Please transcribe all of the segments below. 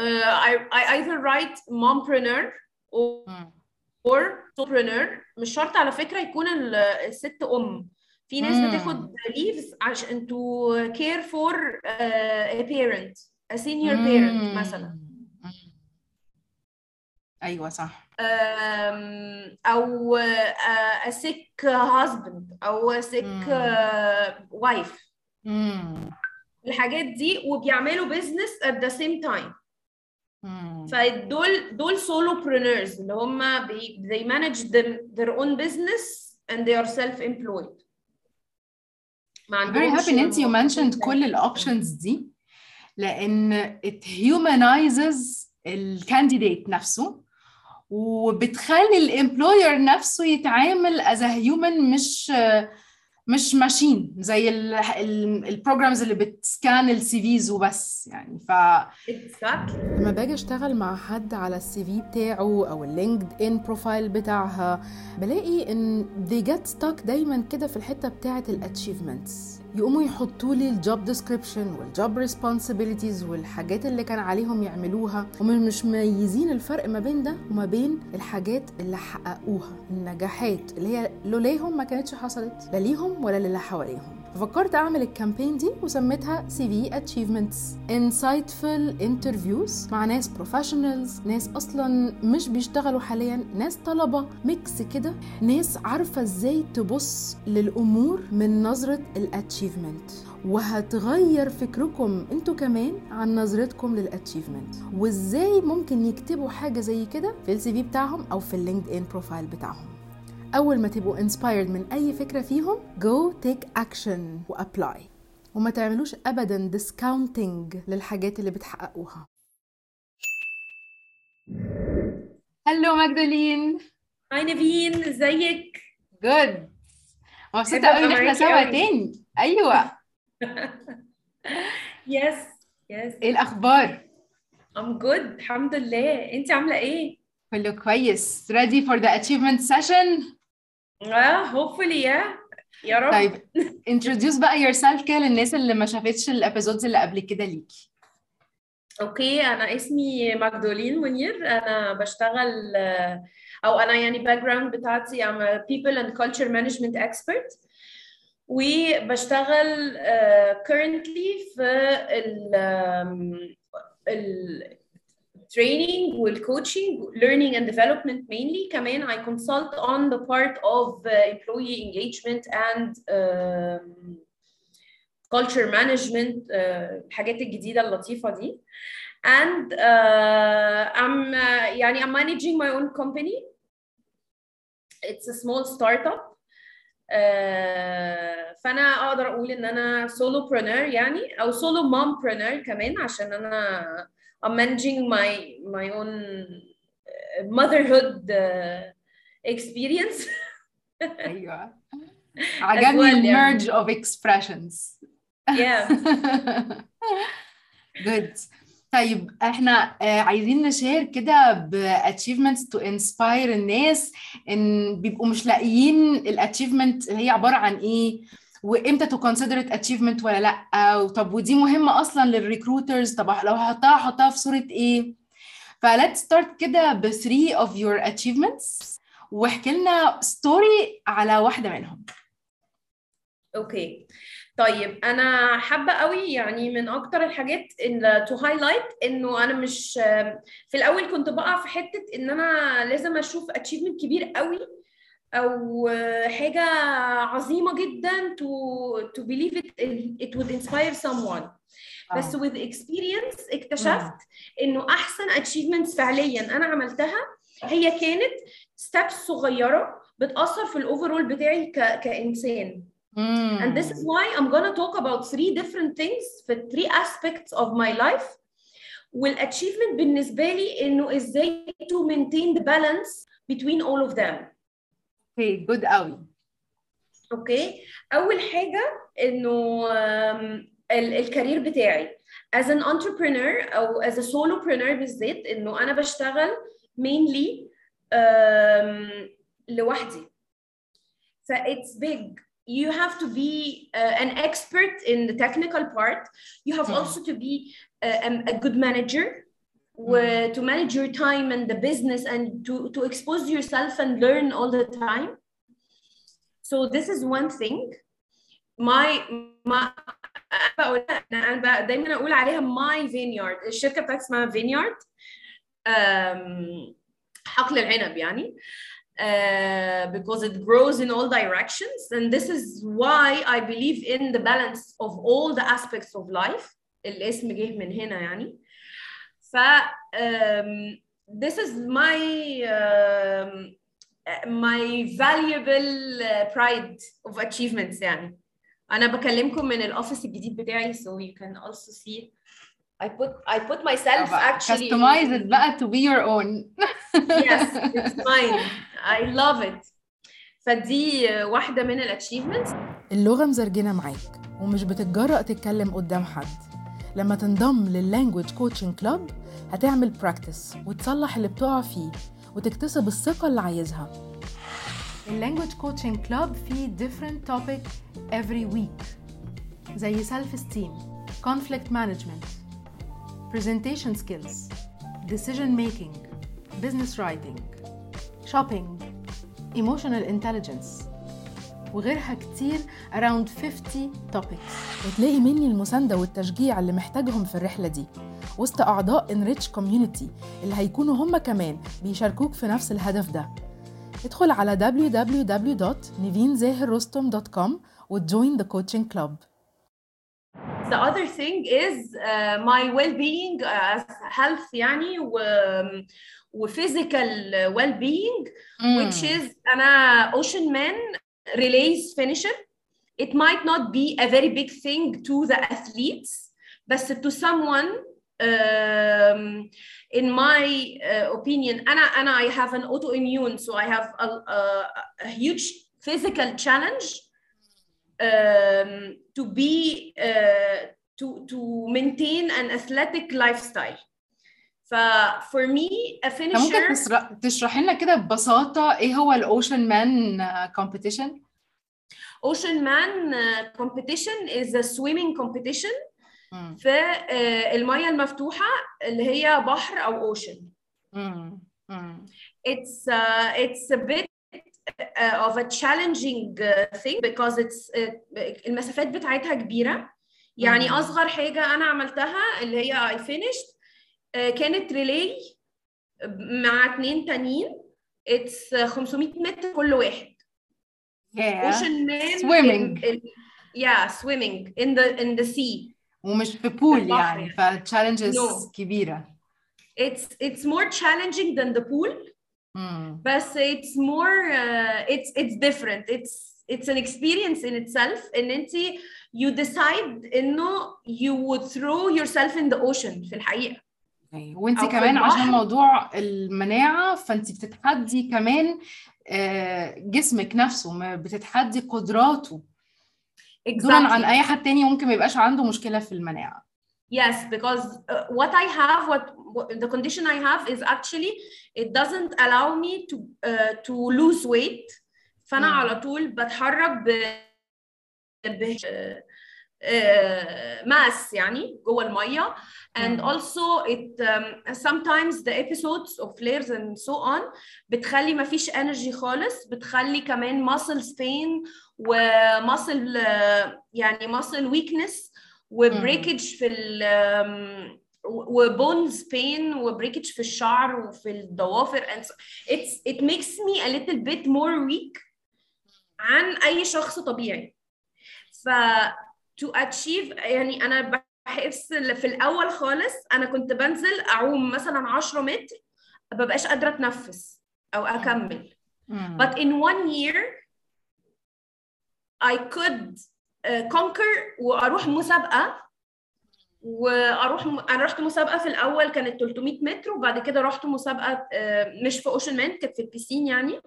uh, I, I either write mompreneur or, or solopreneur مش شرط على فكرة يكون ال- الست أم في ناس مم. بتاخد leaves عشان to care for uh, a parent a senior مم. parent مثلا. أيوه صح um, uh, a sick husband أو a sick uh, wife. الحاجات دي وبيعملوا business at the same time. فدول دول solopreneurs اللي هم they manage them, their own business and they are self-employed ما very happy ان انت you mentioned. كل ال options دي لأن it humanizes ال candidate نفسه وبتخلي ال employer نفسه يتعامل as a human مش مش ماشين زي ال programs اللي بت scan ال CVs وبس يعني ف لما باجي اشتغل مع حد على ال CV بتاعه أو ال LinkedIn profile بتاعها بلاقي إن they get stuck دايما كده في الحتة بتاعة ال achievements يقوموا يحطوا لي ال job description وال job responsibilities والحاجات اللي كان عليهم يعملوها. هم مش مميزين الفرق ما بين ده وما بين الحاجات اللي حققوها النجاحات اللي هي لولاهم ما كانتش حصلت لا ليهم ولا للي حواليهم. ففكرت أعمل ال campaign دي وسميتها CV achievements insightful interviews مع ناس professionals ناس أصلا مش بيشتغلوا حاليا ناس طلبة mix كده. ناس عارفة إزاي تبص للأمور من نظرة ال achievement وهتغير فكركم أنتوا كمان عن نظرتكم لل achievement وإزاي ممكن يكتبوا حاجة زي كده في ال CV بتاعهم أو في ال LinkedIn profile بتاعهم. أول ما تبقوا inspired من أي فكرة فيهم go take action و apply وما تعملوش أبدا discounting للحاجات اللي بتحققوها. Hello ماجدالين hi نيفين إزيك؟ Good مبسوطة قوي إن إحنا سوا. تاني. أيوه. Yes yes إيه الأخبار؟ I'm good الحمد لله. انت عاملة إيه؟ كله كويس. Ready for the achievement session آه hopefully yeah. يا رب طيب introduce بقى yourself كده للناس اللي ما شافتش ال episodes اللي قبل كده ليكي Okay أنا اسمي ماجدولين منير. أنا بشتغل آه، أو أنا يعني background بتاعتي a people and culture management expert. وبشتغل آه، currently في ال training والcoaching learning and development mainly كمان I consult on the part of uh, employee engagement and um, culture management uh, الحاجات الجديدة اللطيفة دي and uh, I'm uh, يعني I'm managing my own company it's a small startup uh, فأنا أقدر أقول إن أنا solopreneur يعني أو solo mompreneur كمان عشان أنا I'm managing my my own uh, motherhood uh, experience أيوه عجبني well يعني. merge of expressions yeah good طيب إحنا آه، عايزين نشير كده ب achievements to inspire الناس ان بيبقوا مش لاقيين ال achievement هي عبارة عن إيه وامتى consider it achievement ولا لأ. طب ودي مهمة أصلا للريكروترز طب لو هحطها هحطها في صورة إيه ف let's start كده ب three of your achievements واحكي لنا story على واحدة منهم. Okay طيب أنا حابة قوي يعني من أكتر الحاجات ان to highlight إنه أنا مش في الأول كنت بقع في حتة إن أنا لازم أشوف achievement كبير قوي أو حاجة عظيمه جدا to to believe it it would inspire someone بس with experience اكتشفت انه احسن achievements فعليا أنا عملتها هي كانت steps صغيره بتاثر في ال overall بتاعي ك... كانسان And this is why I'm gonna talk about three different things في three aspects of my life. وال achievement بالنسبة لي إنه إزاي to maintain the balance between all of them. اوكي جود قوي أوكي؟ أول حاجة إنه um, ال- الكارير بتاعي as an entrepreneur أو as a solopreneur بالذات إنه أنا بشتغل mainly um, لوحدي. ف it's big. You have to be uh, an expert in the technical part. You have Hmm. also to be uh, um, a good manager و to manage your time and the business and to to expose yourself and learn all the time so this is one thing my my أنا بقول انا بقى دايما اقول عليها my vineyard الشركه بتاعتي اسمها vineyard um, حقل العنب يعني uh, because it grows in all directions and this is why I believe in the balance of all the aspects of life الاسم جه من هنا يعني ف um, this is my um, my valuable uh, pride of achievements يعني أنا بكلمكم من ال office الجديد بتاعي so you can also see I put I put myself actually customize it بقى to be your own yes it's mine I love it فدي واحدة من ال achievements اللغة مزرجنة معاك ومش بتتجرأ تتكلم قدام حد لما تنضم لل language coaching club هتعمل practice وتصلح اللي بتقع فيه وتكتسب الثقة اللي عايزها. ال language coaching club فيه different topic every week زي self esteem conflict management presentation skills decision making business writing shopping emotional intelligence وغيرها كتير around 50 توبكس وتلاقي مني المساندة والتشجيع اللي محتاجهم في الرحلة دي. وسط أعضاء Enrich Community اللي هيكونوا هم كمان بيشاركوك في نفس الهدف ده ادخل على www.nivinzahirrostom.com وjoin the coaching club the other thing is uh, my well-being uh, health يعني و و physical well-being which is أنا ocean man relays finisher it might not be a very big thing to the athletes but to someone um, in my uh, opinion أنا أنا I have an autoimmune so I have a, a, a huge physical challenge um, to be uh, to to maintain an athletic lifestyle. ف for me a ممكن finisher تسر- تشرح لنا كده ببساطة ايه هو الاوشن مان كومبيتيشن؟ ocean man uh, competition is a swimming competition فالميه آه، المفتوحة اللي هي بحر أو ocean it's it's a bit of a challenging thing because it's uh, المسافات بتاعتها كبيرة. يعني مم. أصغر حاجة أنا عملتها اللي هي I finished uh, كانت relay مع اتنين تانيين. it's آه، 500 متر كل واحد. Oceanman swimming yeah swimming in the in the sea ومش في pool يعني. ف challenges No. كبيرة it's it's more challenging than the pool مم. but it's more uh, it's it's different it's it's an experience in itself ان انت you decide إنه you would throw yourself in the ocean في الحقيقة أوكي. وانت كمان عشان. موضوع المناعة فانت بتتحدي كمان آه، جسمك نفسه بتتحدي قدراته دولا عن exactly اي حد تاني ممكن ما يبقاش عنده مشكلة في المناعة Yes, because uh, what I have, what, what the condition I have is actually it doesn't allow me to uh, to lose weight. فأنا مم. على طول بتحرك ب ب uh, mass يعني جوه المية and also it um, sometimes the episodes of flares and so on بتخلي ما فيش energy خالص بتخلي كمان muscle pain و muscle uh, يعني muscle weakness وبريكج في ال وبونز بين وبريكج في الشعر وفي الضوافر and so it's it makes me a little bit more weak عن أي شخص طبيعي. ف to achieve يعني أنا بحس في الأول خالص أنا كنت بنزل أعوم مثلا 10 متر ما ببقاش قادرة أتنفس أو أكمل. but in one year I could uh, conquer وأروح مسابقة وأروح. أنا رحت مسابقة في الأول كانت 300 متر وبعد كده رحت مسابقة آه، مش في أوشن مان كانت في البيسين يعني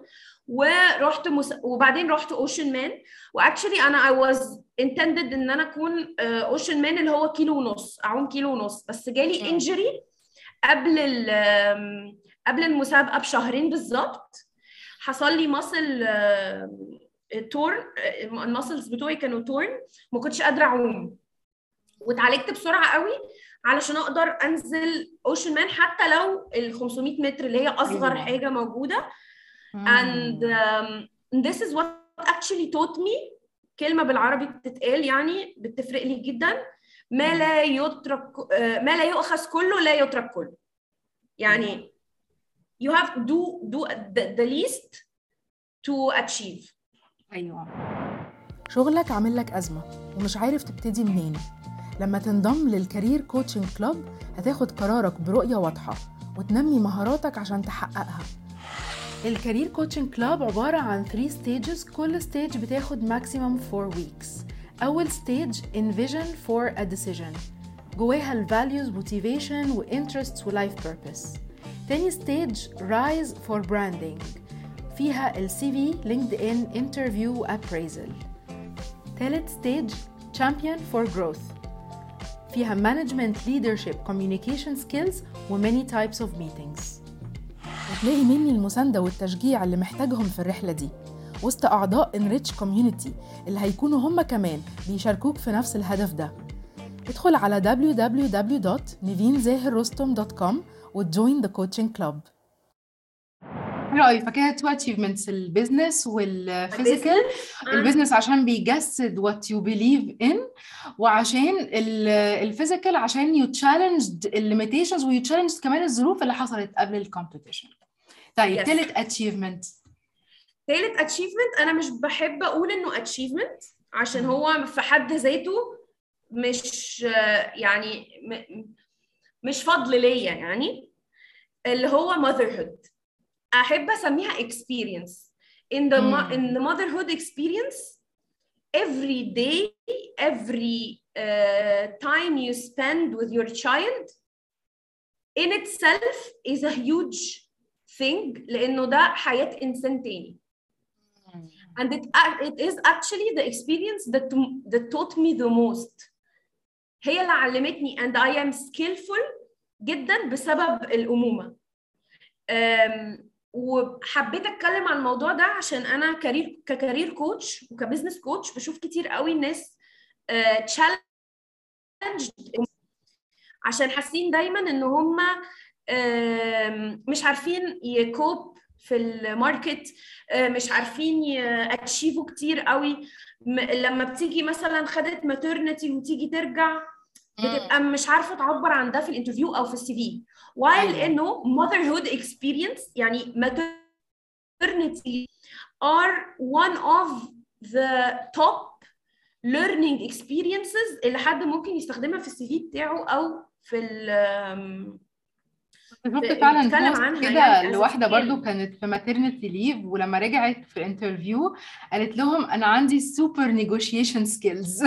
ورحت مس... وبعدين رحت Oceanman و actually أنا I was intended إن أنا أكون Oceanman اللي هو كيلو ونص أعوم كيلو ونص بس جالي. injury قبل ال... قبل المسابقة بشهرين بالظبط حصل لي muscle torn ال muscles بتوعي كانوا torn ما كنتش قادرة أعوم. واتعالجت بسرعة قوي علشان أقدر أنزل Oceanman حتى لو ال 500 متر اللي هي أصغر أيوة. حاجة موجودة. and um, this is what actually taught me. كلمة بالعربي بتتقال يعني بتفرق لي جدا. ما لا يترك ما لا يؤخذ كله لا يترك كله. يعني you have to do do the, the least to achieve. أيوه. شغلك عامل لك أزمة ومش عارف تبتدي منين. لما تنضم لل career coaching club هتاخد قرارك برؤية واضحة وتنمي مهاراتك عشان تحققها. الكارير كوتشنج كلوب عبارة عن 3 stages كل stage بتاخد maximum 4 weeks. أول stage envision for a decision. جواها ال values motivation و interests و life purpose. تاني stage rise for branding. فيها ال CV LinkedIn interview و appraisal تالت ستيج Champion for Growth فيها Management Leadership Communication Skills و many types of meetings وتلاقي مني المساندة والتشجيع اللي محتاجهم في الرحلة دي وسط أعضاء Enrich Community اللي هيكونوا هم كمان بيشاركوك في نفس الهدف ده ادخل على www.nivinzahirrostom.com وت join the coaching club رأيي. فكده two achievements ال business وال physical ال business عشان بيجسد what you believe in وعشان ال physical عشان you challenged ال limitations و you challenged كمان الظروف اللي حصلت قبل ال competition طيب Yes. تالت achievement تالت achievement أنا مش بحب أقول إنه achievement عشان هو في حد ذاته مش يعني مش فضل ليا يعني. اللي هو motherhood. احب اسميها experience in the mo- مم. in the motherhood experience every day every uh, time you spend with your child in itself is a huge thing لانه ده حياه انسان تاني and it, it is actually the experience that that taught me the most هي اللي علمتني and I am skillful جدا بسبب الأمومة أم، وحبيت أتكلم عن الموضوع ده عشان أنا career ك career coach وك business coach بشوف كتير قوي الناس challenge عشان حاسين دايما إن هم مش عارفين ي cope في ال market آه، مش عارفين ي achieve وا كتير قوي. لما بتيجي مثلا خدت maternity وتيجي ترجع بتبقى مش عارفة تعبر عن ده في ال interview أو في ال CV while أيوة. إنه motherhood experience يعني maternity are one of the top learning experiences اللي حد ممكن يستخدمها في ال CV بتاعه أو في ال شفت ب- فعلا عنها كده يعني لواحدة. برضو كانت في maternity leave ولما رجعت في interview قالت لهم أنا عندي super negotiation skills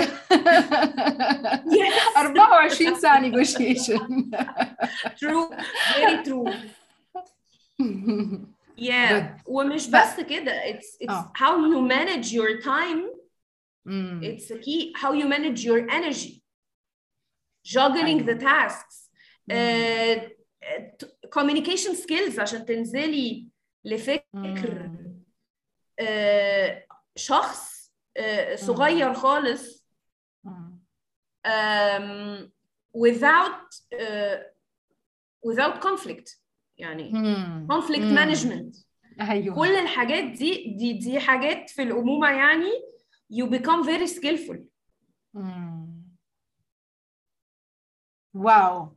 24 ساعة نيجوشيشن true. Very true. Yeah. Good. ومش بس. كده. It's it's آه. how you manage your time. it's a key. How you manage your energy. Juggling the tasks. uh, communication skills عشان تنزلي لفكر uh, شخص uh, صغير خالص um, without uh, without conflict يعني conflict مم. management أيوه كل الحاجات دي دي دي حاجات في الأمومة يعني you become very skillful مم. wow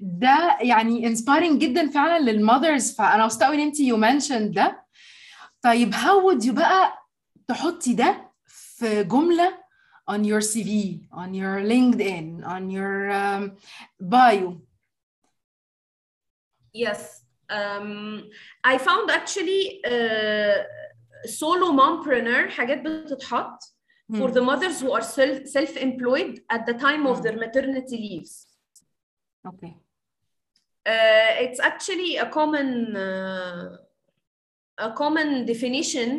ده يعني inspiring جدا فعلا لل mothers فانا مبسوطه قوي ان انت you mention ده طيب هاو would you بقى تحطي ده في جمله on your CV on your LinkedIn on your um, bio Yes. Um, I found actually uh, solo mompreneur حاجات بتتحط for the mothers who are self self-employed at the time of their maternity leaves. اوكي Uh, it's actually a common uh, a common definition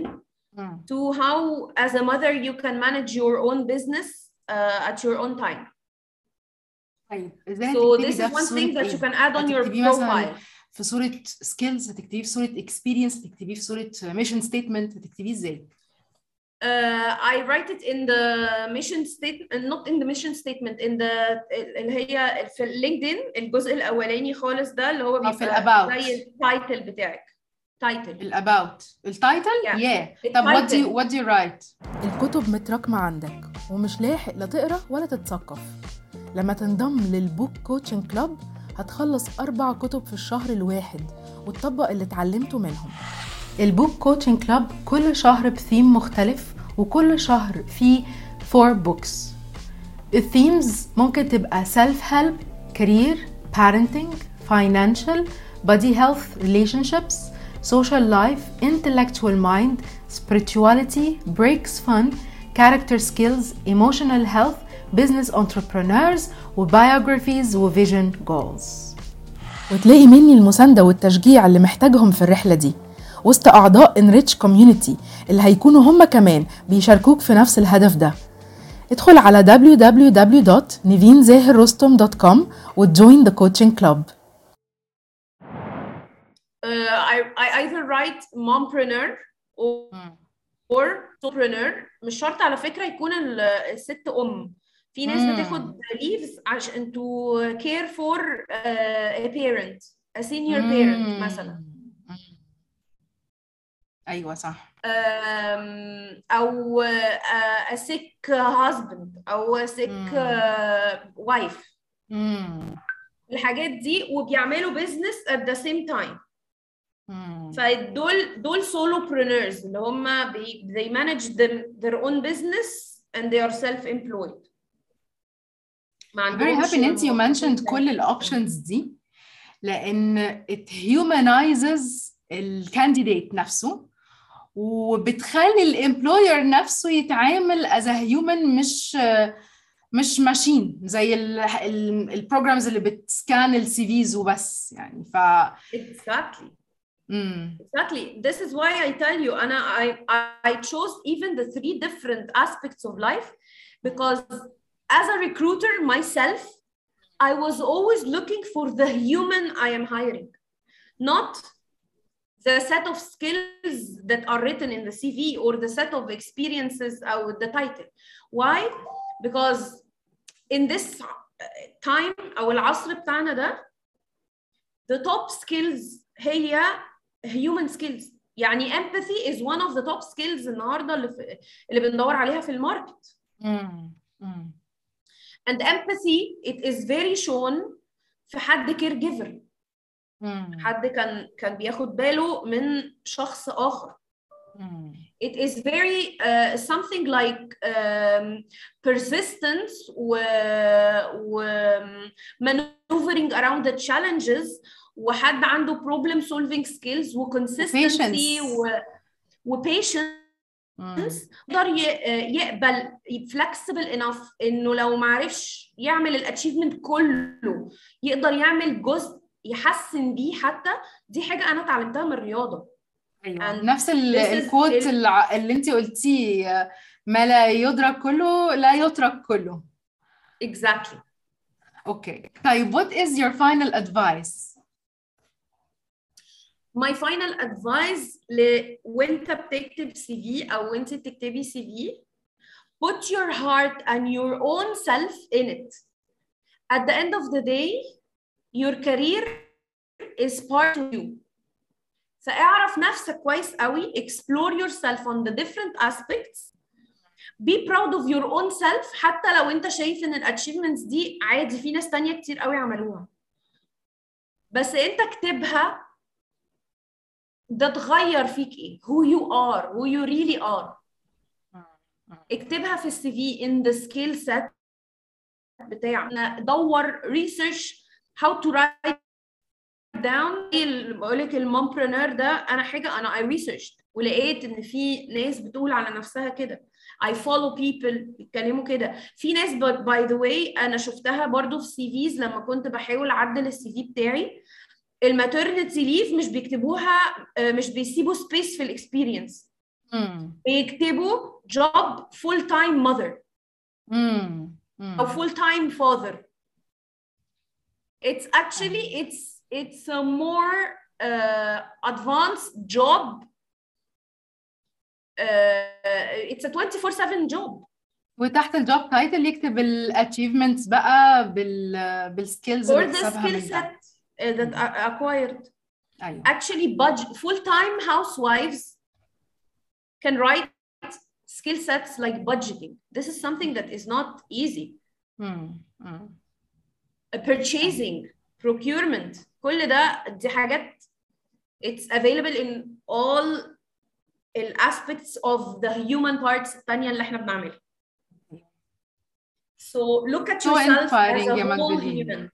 مم. to how as a mother you can manage your own business uh, at your own time. طيب ازاي So هتكتبي this ده is في one صورة thing that ايه؟ you can add on your هتكتبيه مثلا profile. في صورة سكيلز هتكتبيه في صورة اكسبيرينس هتكتبيه في صورة ميشن ستيتمنت هتكتبيه ازاي؟ Uh, I write it in the mission statement not in the mission statement in the اللي هي في LinkedIn الجزء الأولاني خالص ده اللي هو آه، في بيبقى ال about. زي ال title بتاعك title ال about ال title Yeah. yeah. طب what do you التايتل. what do you write? الكتب متراكمة عندك ومش لاحق لا تقرأ ولا تتثقف لما تنضم لل book coaching club هتخلص أربع كتب في الشهر الواحد وتطبق اللي اتعلمته منهم. ال book coaching club كل شهر بثيم مختلف وكل شهر فيه فور بوكس الثيمز ممكن تبقى self help career parenting financial body health relationships social life intellectual mind spirituality breaks fun character skills emotional health business entrepreneurs وbiographies وvision goals وتلاقي مني المساندة والتشجيع اللي محتاجهم في الرحلة دي وسط أعضاء انريتش Community اللي هيكونوا هم كمان بيشاركوك في نفس الهدف ده. ادخل على www.nivinzahirrostom.com و join the coaching club uh, I either write mompreneur hmm. or solopreneur. مش شرط على فكرة يكون الست أم. في ناس hmm. بتاخد leaves عشان to care for uh, a parent a senior hmm. parent مثلا. أيوه صح um, أو uh, a sick husband أو a sick مم. uh, wife مم. الحاجات دي وبيعملوا business at the same time مم. فدول دول solopreneurs اللي هم they manage them, their own business and they are self-employed ما I'm very happy ان انت you mentioned كل ال options دي لأن it humanizes ال candidate نفسه وبتخلي ال employer نفسه يتعامل a human مش مش ماشين زي ال programs اللي بت scan ال CVs وبس يعني ف exactly مم. exactly this is why I tell you I, I, I chose even the three different aspects of life because as a recruiter myself I was always looking for the human I am hiring not the set of skills that are written in the CV or the set of experiences or the title. Why? Because in this time أو العصر بتاعنا ده the top skills هي human skills يعني empathy is one of the top skills النهارده اللي في اللي بندور عليها في الماركت مم. مم. and empathy it is very shown في حد كير جيفر مم. حد كان كان بياخد باله من شخص مم. it is very uh, something like um, persistence و, و maneuvering around the challenges وحد عنده problem solving skills و consistency. و, و patience. يقدر يقبل flexible enough انه لو ما عرفش يعمل ال achievement كله يقدر يعمل جزء يحسن بيه حتى. دي حاجة أنا اتعلمتها من الرياضة. أيوه. And نفس is ال quote ال- الع- اللي انت قلتيه ما لا يدرك كله لا يترك كله. Exactly. Okay طيب what is your final advice? My final advice ل وانت بتكتب CV أو وانت بتكتبي CV put your heart and your own self in it. At the end of the day your career is part of you فاعرف نفسك كويس قوي explore yourself on the different aspects be proud of your own self حتى لو انت شايف ان ال achievements دي عادي في ناس تانية كتير قوي عملوها بس انت اكتبها ده تغير فيك إيه who you are who you really are اكتبها في ال CV in the skill set بتاعك دور research how to write down. بقول لك ال mompreneur ده؟ أنا حاجة أنا I researched ولقيت إن في ناس بتقول على نفسها كده. I follow people بيتكلموا كده. في ناس by the way أنا شفتها برضو في CVs لما كنت بحاول أعدل ال CV بتاعي. ال maternity leave مش بيكتبوها آه، مش بيسيبوا space في ال experience. بيكتبوا time mother. مم. مم. أو full time father. it's actually it's it's a more uh, advanced job uh, it's a 24/7 job وتحت الجوب تايتل يكتب الاتشيفمنتس بقى بال بالسكيلز or اللي the اكتسبها skill من set ده uh, that are acquired ايوه actually budget full-time housewives can write skill sets like budgeting this is something that is not easy مم. مم. Uh, purchasing procurement كل ده دي حاجات it's available in all ال aspects of the human parts التانية اللي احنا بنعملها so look at So yourself inspiring as a يا whole مجدلين. human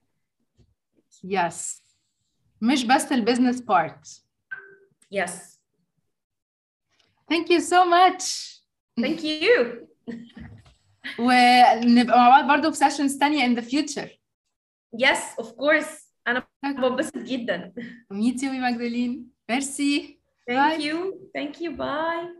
يس مش بس البيزنس بارت yes ثانك يو سو ماتش thank you ونبقى مع بعض برضه في سيشنز تانية in the future yes of course انا ببسط جدا meet you مجدلين ميرسي thank Bye. you thank you bye